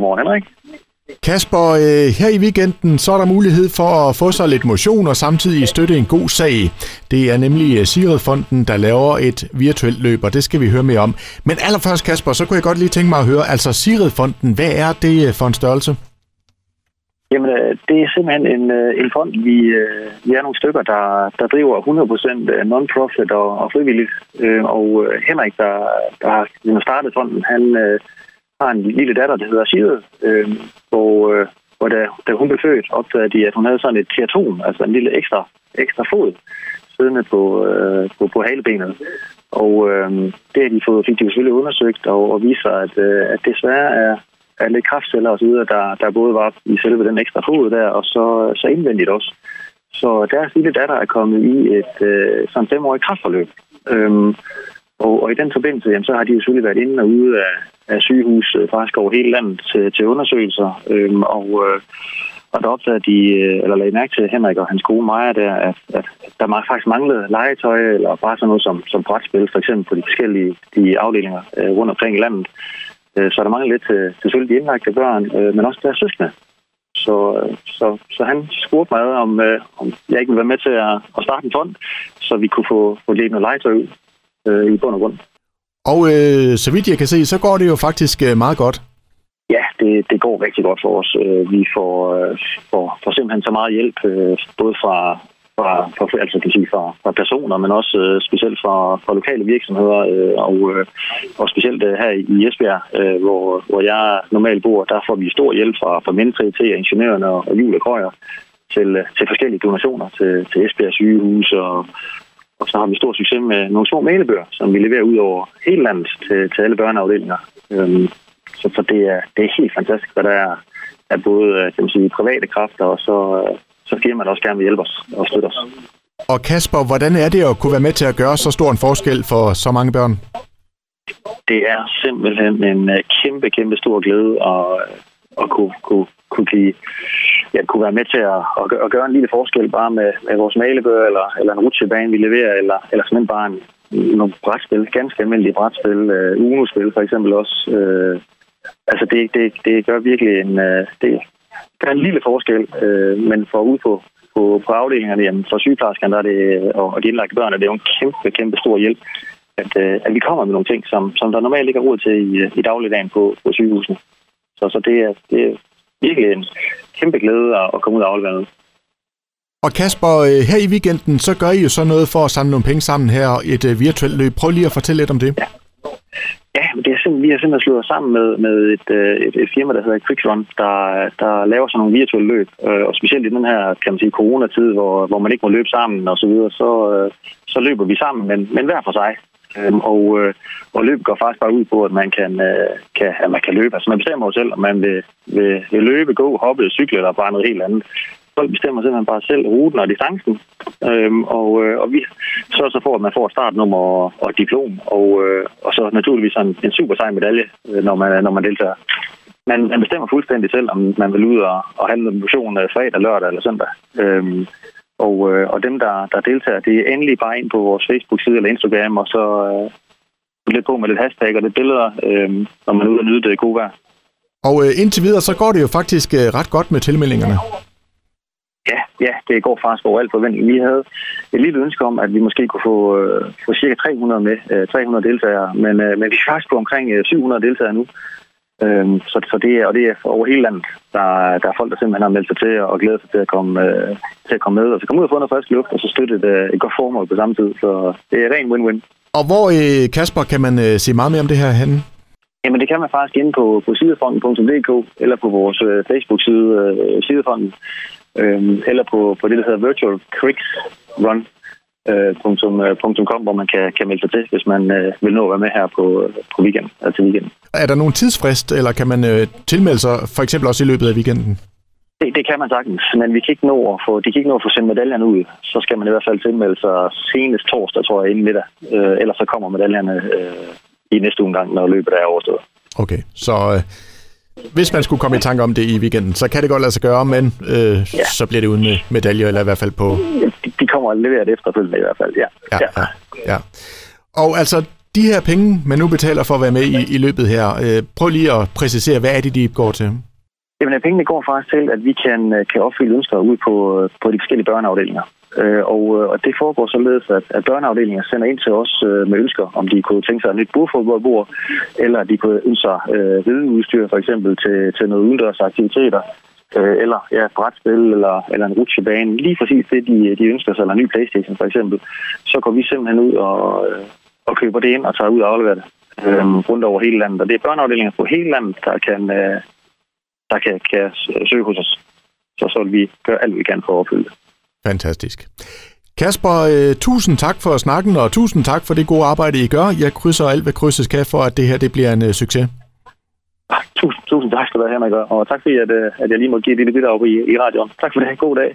Godmorgen, Henrik. Kasper, øh, her i weekenden så er der mulighed for at få sig lidt motion og samtidig støtte en god sag. Det er nemlig øh, Siret-fonden, der laver et virtuelt løb, og det skal vi høre mere om. Men allerførst, Kasper, så kunne jeg godt lige tænke mig at høre, altså Siret-fonden, hvad er det øh, for en størrelse? Jamen, det er simpelthen en, en fond, vi, vi er nogle stykker, der, der driver 100% non-profit og, og frivilligt. Og Henrik, der, der har startet fonden, han har en lille datter, der hedder Sigrid, øh, og, øh, og da, da hun blev født, opdagede de, at hun havde sådan et teaton, altså en lille ekstra, ekstra fod, siddende på, øh, på, på halebenet. Og øh, det har de fået, fik de selvfølgelig undersøgt og, og viser, at, øh, at desværre er, er lidt kraftceller osv., der, der både var i selve den ekstra fod der, og så, så indvendigt også. Så deres lille datter er kommet i et øh, sådan femårigt kraftforløb. Øhm, og, og i den forbindelse, jamen, så har de jo selvfølgelig været inde og ude af, af sygehus øh, faktisk over hele landet til, til undersøgelser. Øhm, og, øh, og der opdagede de, øh, eller lagde mærke til Henrik og hans gode Maja der, at, at der faktisk manglede legetøj, eller bare sådan noget som, som brætspil, for eksempel på de forskellige de afdelinger øh, rundt omkring i landet. Øh, så der manglede lidt til, til selvfølgelig de indlagte børn, øh, men også deres søskende. Så, øh, så, så han spurgte mig, om, øh, om jeg ikke ville være med til at, at starte en fond, så vi kunne få, få lidt noget legetøj ud øh, i bund og grund. Og øh, så vidt jeg kan se, så går det jo faktisk øh, meget godt. Ja, det, det går rigtig godt for os. Øh, vi får, øh, får, får simpelthen så meget hjælp, både fra, fra, fra, altså, kan sige, fra, fra personer, men også øh, specielt fra, fra lokale virksomheder, øh, og, øh, og specielt øh, her i Esbjerg, øh, hvor, hvor jeg normalt bor, der får vi stor hjælp fra, fra Mindtri til ingeniørerne og, og Jule Krøjer til, til forskellige donationer til, til Esbjerg sygehus og, og så har vi stor succes med nogle små malebøger, som vi leverer ud over hele landet til, til alle børneafdelinger. Øhm, så, så det, er, det er helt fantastisk, hvad der er, er både øh, kan man sige, private kræfter, og så, øh, så firmaer, der også gerne vil hjælpe os og støtte os. Og Kasper, hvordan er det at kunne være med til at gøre så stor en forskel for så mange børn? Det er simpelthen en øh, kæmpe, kæmpe stor glæde at, at kunne, kunne, kunne give ja, kunne være med til at, at, at gøre en lille forskel bare med, med vores malebøger eller, eller en rutsjebane, vi leverer, eller, eller simpelthen bare en, nogle brætspil, ganske almindelige brætspil, øh, Uno-spil for eksempel også. Øh, altså det, det, det gør virkelig en, øh, det gør en lille forskel, øh, men for ud på, på, på afdelingerne, jamen for sygeplejerskerne der er det, og, og de indlagte børn, er det jo en kæmpe, kæmpe stor hjælp, at, øh, at vi kommer med nogle ting, som, som der normalt ikke er råd til i, øh, i dagligdagen på, på sygehusene. Så, så det, er, det virkelig en, kæmpe glæde at komme ud af afleveringen. Og Kasper, øh, her i weekenden, så gør I jo så noget for at samle nogle penge sammen her, et uh, virtuelt løb. Prøv lige at fortælle lidt om det. Ja, ja det er simpelthen, vi har simpelthen slået os sammen med, med et, øh, et, et firma, der hedder QuickRun, der, der laver sådan nogle virtuelle løb. Og specielt i den her, kan man sige, coronatid, hvor, hvor man ikke må løbe sammen og så videre, så, så løber vi sammen, men, men hver for sig. Øhm, og, øh, og løb går faktisk bare ud på, at man kan, øh, kan, at man kan løbe. Altså man bestemmer jo selv, om man vil, vil, vil løbe, gå, hoppe, cykle eller bare noget helt andet. Folk bestemmer simpelthen bare selv ruten og distancen. Øhm, og, øh, og vi sørger så for, at man får et startnummer og, og diplom. Og, øh, og så naturligvis en, en super sej medalje, øh, når man, når man deltager. Man, man bestemmer fuldstændig selv, om man vil ud og, og handle motion øh, fredag, lørdag eller søndag. Øhm, og, øh, og dem, der, der deltager, det er endelig bare ind på vores Facebook-side eller Instagram, og så øh, lidt på med lidt hashtag og lidt billeder, øh, når man er ude og nyde det gode vejr. Og øh, indtil videre, så går det jo faktisk øh, ret godt med tilmeldingerne. Ja, ja, det går faktisk over alt forventning. Vi havde et lille ønske om, at vi måske kunne få, øh, få cirka 300 med, øh, 300 deltagere, men, øh, men vi er faktisk på omkring 700 øh, deltagere nu. Øhm, så, så det er, og det er over hele landet. Der, der er folk, der simpelthen har meldt sig til og glæder sig til at komme, øh, til at komme med. Og så komme ud og få noget frisk luft, og så støtte et, øh, et godt formål på samme tid. Så det er ren win-win. Og hvor, øh, Kasper, kan man øh, se meget mere om det her henne? Jamen, det kan man faktisk inde på, på sidefonden.dk eller på vores øh, Facebook-side, øh, sidefonden, øh, eller på, på det, der hedder Virtual Quicks Run, punktum, øh, punktum com, hvor man kan, kan melde sig til, hvis man øh, vil nå at være med her på, på weekend, altså weekend. Er der nogen tidsfrist, eller kan man øh, tilmelde sig for eksempel også i løbet af weekenden? Det, det kan man sagtens, men vi kan ikke nå at få, de kan ikke nå at få sendt medaljerne ud. Så skal man i hvert fald tilmelde sig senest torsdag, tror jeg, inden middag. Øh, ellers så kommer medaljerne øh, i næste uge gang, når løbet er overstået. Okay, så øh, hvis man skulle komme i tanke om det i weekenden, så kan det godt lade sig gøre, men øh, ja. så bliver det uden med medaljer, eller i hvert fald på... De, kommer og leverer det efterfølgende i hvert fald, ja. Ja, ja. ja. ja. Og altså, De her penge, man nu betaler for at være med i, i løbet her, øh, prøv lige at præcisere, hvad er det, de går til? Jamen, pengene går faktisk til, at vi kan, kan opfylde ønsker ud på, på de forskellige børneafdelinger. Øh, og, øh, og det foregår således, at, at børneafdelinger sender ind til os øh, med ønsker, om de kunne tænke sig et nyt bordfodboldbord, eller de kunne ønske sig øh, rideudstyr for eksempel til, til noget udendørs aktiviteter, øh, eller ja, brætspil, eller, eller en rutsjebane. Lige præcis det, de, de ønsker sig, eller en ny Playstation for eksempel. Så går vi simpelthen ud og, øh, og køber det ind og tager ud og afleverer det øh, rundt over hele landet. Og det er børneafdelinger på hele landet, der kan, øh, der kan, kan søge hos os. Så så vil vi gøre alt, vi kan for at opfylde det. Fantastisk. Kasper, øh, tusind tak for snakken, og tusind tak for det gode arbejde, I gør. Jeg krydser alt, hvad krydses kan for, at det her det bliver en øh, succes. Tusind, tusind tak skal du have, Henrik, og tak fordi, at, øh, at jeg lige må give et lille bidrag i, i radioen. Tak for det. God dag.